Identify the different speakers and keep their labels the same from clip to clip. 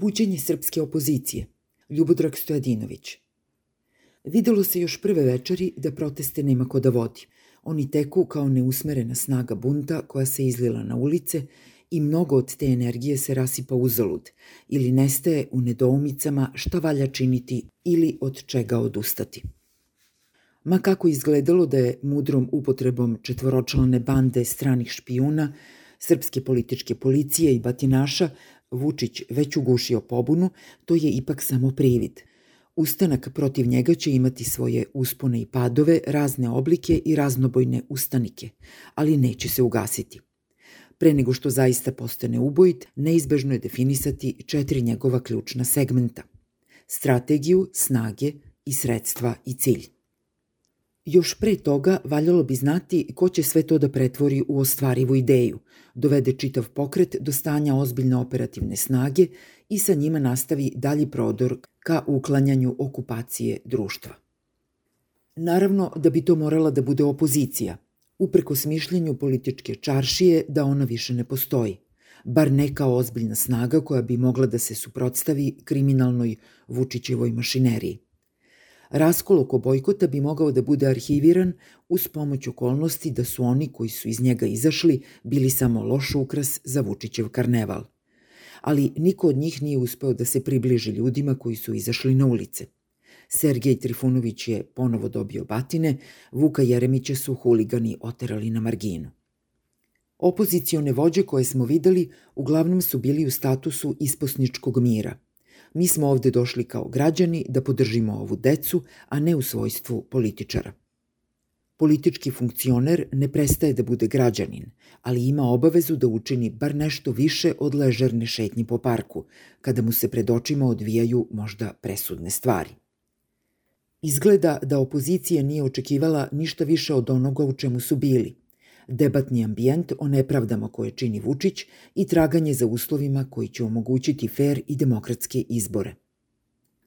Speaker 1: Buđenje srpske opozicije. Ljubodrag Stojadinović. Videlo se još prve večeri da proteste nema ko da vodi. Oni teku kao neusmerena snaga bunta koja se izlila na ulice i mnogo od te energije se rasipa uzalud ili nestaje u nedoumicama šta valja činiti ili od čega odustati. Ma kako izgledalo da je mudrom upotrebom četvoročlane bande stranih špijuna, srpske političke policije i batinaša Vučić već ugušio pobunu, to je ipak samo privid. Ustanak protiv njega će imati svoje uspone i padove, razne oblike i raznobojne ustanike, ali neće se ugasiti. Pre nego što zaista postane ubojit, neizbežno je definisati četiri njegova ključna segmenta. Strategiju, snage i sredstva i cilj. Još pre toga valjalo bi znati ko će sve to da pretvori u ostvarivu ideju, dovede čitav pokret do stanja ozbiljne operativne snage i sa njima nastavi dalji prodor ka uklanjanju okupacije društva. Naravno da bi to morala da bude opozicija, upreko smišljenju političke čaršije da ona više ne postoji, bar ne kao ozbiljna snaga koja bi mogla da se suprotstavi kriminalnoj Vučićevoj mašineriji. Raskol oko bojkota bi mogao da bude arhiviran uz pomoć okolnosti da su oni koji su iz njega izašli bili samo loš ukras za Vučićev karneval. Ali niko od njih nije uspeo da se približi ljudima koji su izašli na ulice. Sergej Trifunović je ponovo dobio batine, Vuka Jeremića su huligani oterali na marginu. Opozicione vođe koje smo videli uglavnom su bili u statusu isposničkog mira – Mi smo ovde došli kao građani da podržimo ovu decu, a ne u svojstvu političara. Politički funkcioner ne prestaje da bude građanin, ali ima obavezu da učini bar nešto više od ležerne šetnje po parku, kada mu se pred očima odvijaju možda presudne stvari. Izgleda da opozicija nije očekivala ništa više od onoga u čemu su bili – debatni ambijent o nepravdama koje čini Vučić i traganje za uslovima koji će omogućiti fair i demokratske izbore.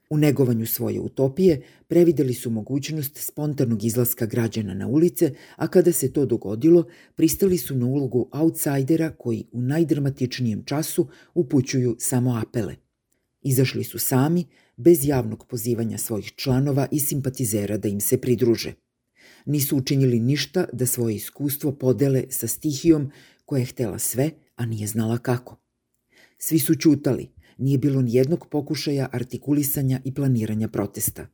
Speaker 1: U negovanju svoje utopije prevideli su mogućnost spontanog izlaska građana na ulice, a kada se to dogodilo, pristali su na ulogu outsidera koji u najdramatičnijem času upućuju samo apele. Izašli su sami, bez javnog pozivanja svojih članova i simpatizera da im se pridruže nisu učinili ništa da svoje iskustvo podele sa stihijom koja je htela sve, a nije znala kako. Svi su ćutali, nije bilo ni jednog pokušaja artikulisanja i planiranja protesta.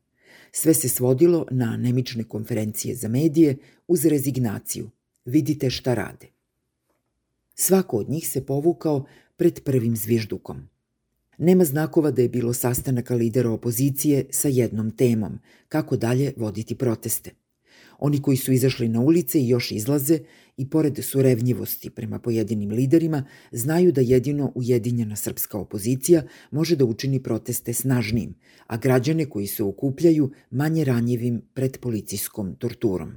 Speaker 1: Sve se svodilo na anemične konferencije za medije uz rezignaciju. Vidite šta rade. Svako od njih se povukao pred prvim zviždukom. Nema znakova da je bilo sastanaka lidera opozicije sa jednom temom, kako dalje voditi proteste. Oni koji su izašli na ulice i još izlaze i pored surevnjivosti prema pojedinim liderima, znaju da jedino ujedinjena srpska opozicija može da učini proteste snažnijim, a građane koji se okupljaju manje ranjivim pred policijskom torturom.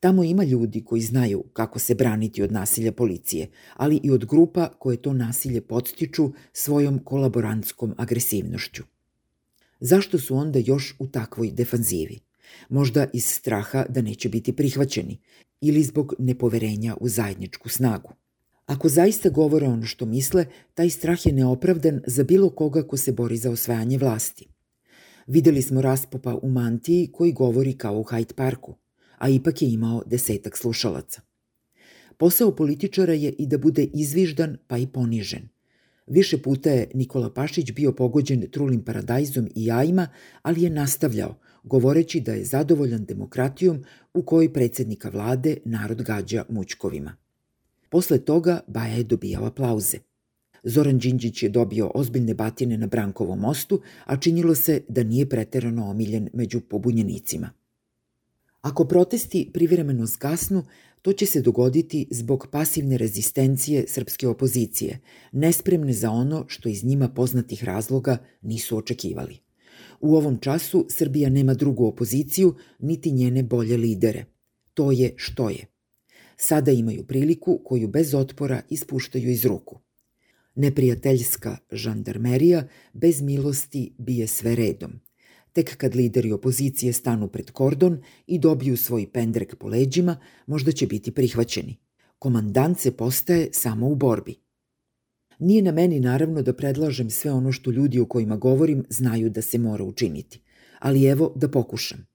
Speaker 1: Tamo ima ljudi koji znaju kako se braniti od nasilja policije, ali i od grupa koje to nasilje podstiču svojom kolaborantskom agresivnošću. Zašto su onda još u takvoj defanzivi? Možda iz straha da neće biti prihvaćeni ili zbog nepoverenja u zajedničku snagu. Ako zaista govore ono što misle, taj strah je neopravdan za bilo koga ko se bori za osvajanje vlasti. Videli smo raspopa u mantiji koji govori kao u Hyde Parku, a ipak je imao desetak slušalaca. Posao političara je i da bude izviždan pa i ponižen. Više puta je Nikola Pašić bio pogođen trulim paradajzom i jajima, ali je nastavljao, govoreći da je zadovoljan demokratijom u kojoj predsednika vlade narod gađa mućkovima. Posle toga Baja je dobijao aplauze. Zoran Đinđić je dobio ozbiljne batine na Brankovom mostu, a činilo se da nije preterano omiljen među pobunjenicima. Ako protesti privremeno zgasnu, to će se dogoditi zbog pasivne rezistencije srpske opozicije, nespremne za ono što iz njima poznatih razloga nisu očekivali. U ovom času Srbija nema drugu opoziciju, niti njene bolje lidere. To je što je. Sada imaju priliku koju bez otpora ispuštaju iz ruku. Neprijateljska žandarmerija bez milosti bije sve redom. Tek kad lideri opozicije stanu pred kordon i dobiju svoj pendrek po leđima, možda će biti prihvaćeni. Komandant se postaje samo u borbi. Nije na meni naravno da predlažem sve ono što ljudi o kojima govorim znaju da se mora učiniti, ali evo da pokušam.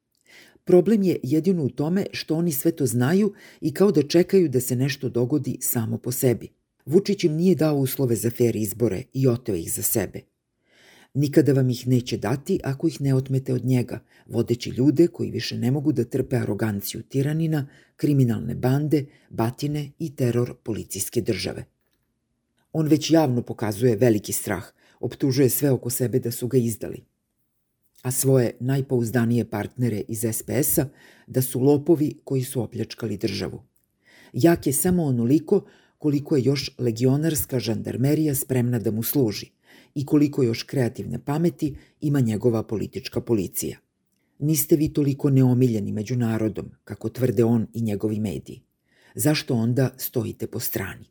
Speaker 1: Problem je jedino u tome što oni sve to znaju i kao da čekaju da se nešto dogodi samo po sebi. Vučić im nije dao uslove za fair izbore i oteo ih za sebe. Nikada vam ih neće dati ako ih ne otmete od njega, vodeći ljude koji više ne mogu da trpe aroganciju tiranina, kriminalne bande, batine i teror policijske države. On već javno pokazuje veliki strah, optužuje sve oko sebe da su ga izdali. A svoje najpouzdanije partnere iz SPS-a da su lopovi koji su opljačkali državu. Jak je samo onoliko koliko je još legionarska žandarmerija spremna da mu služi i koliko još kreativne pameti ima njegova politička policija. Niste vi toliko neomiljeni među narodom, kako tvrde on i njegovi mediji. Zašto onda stojite po strani?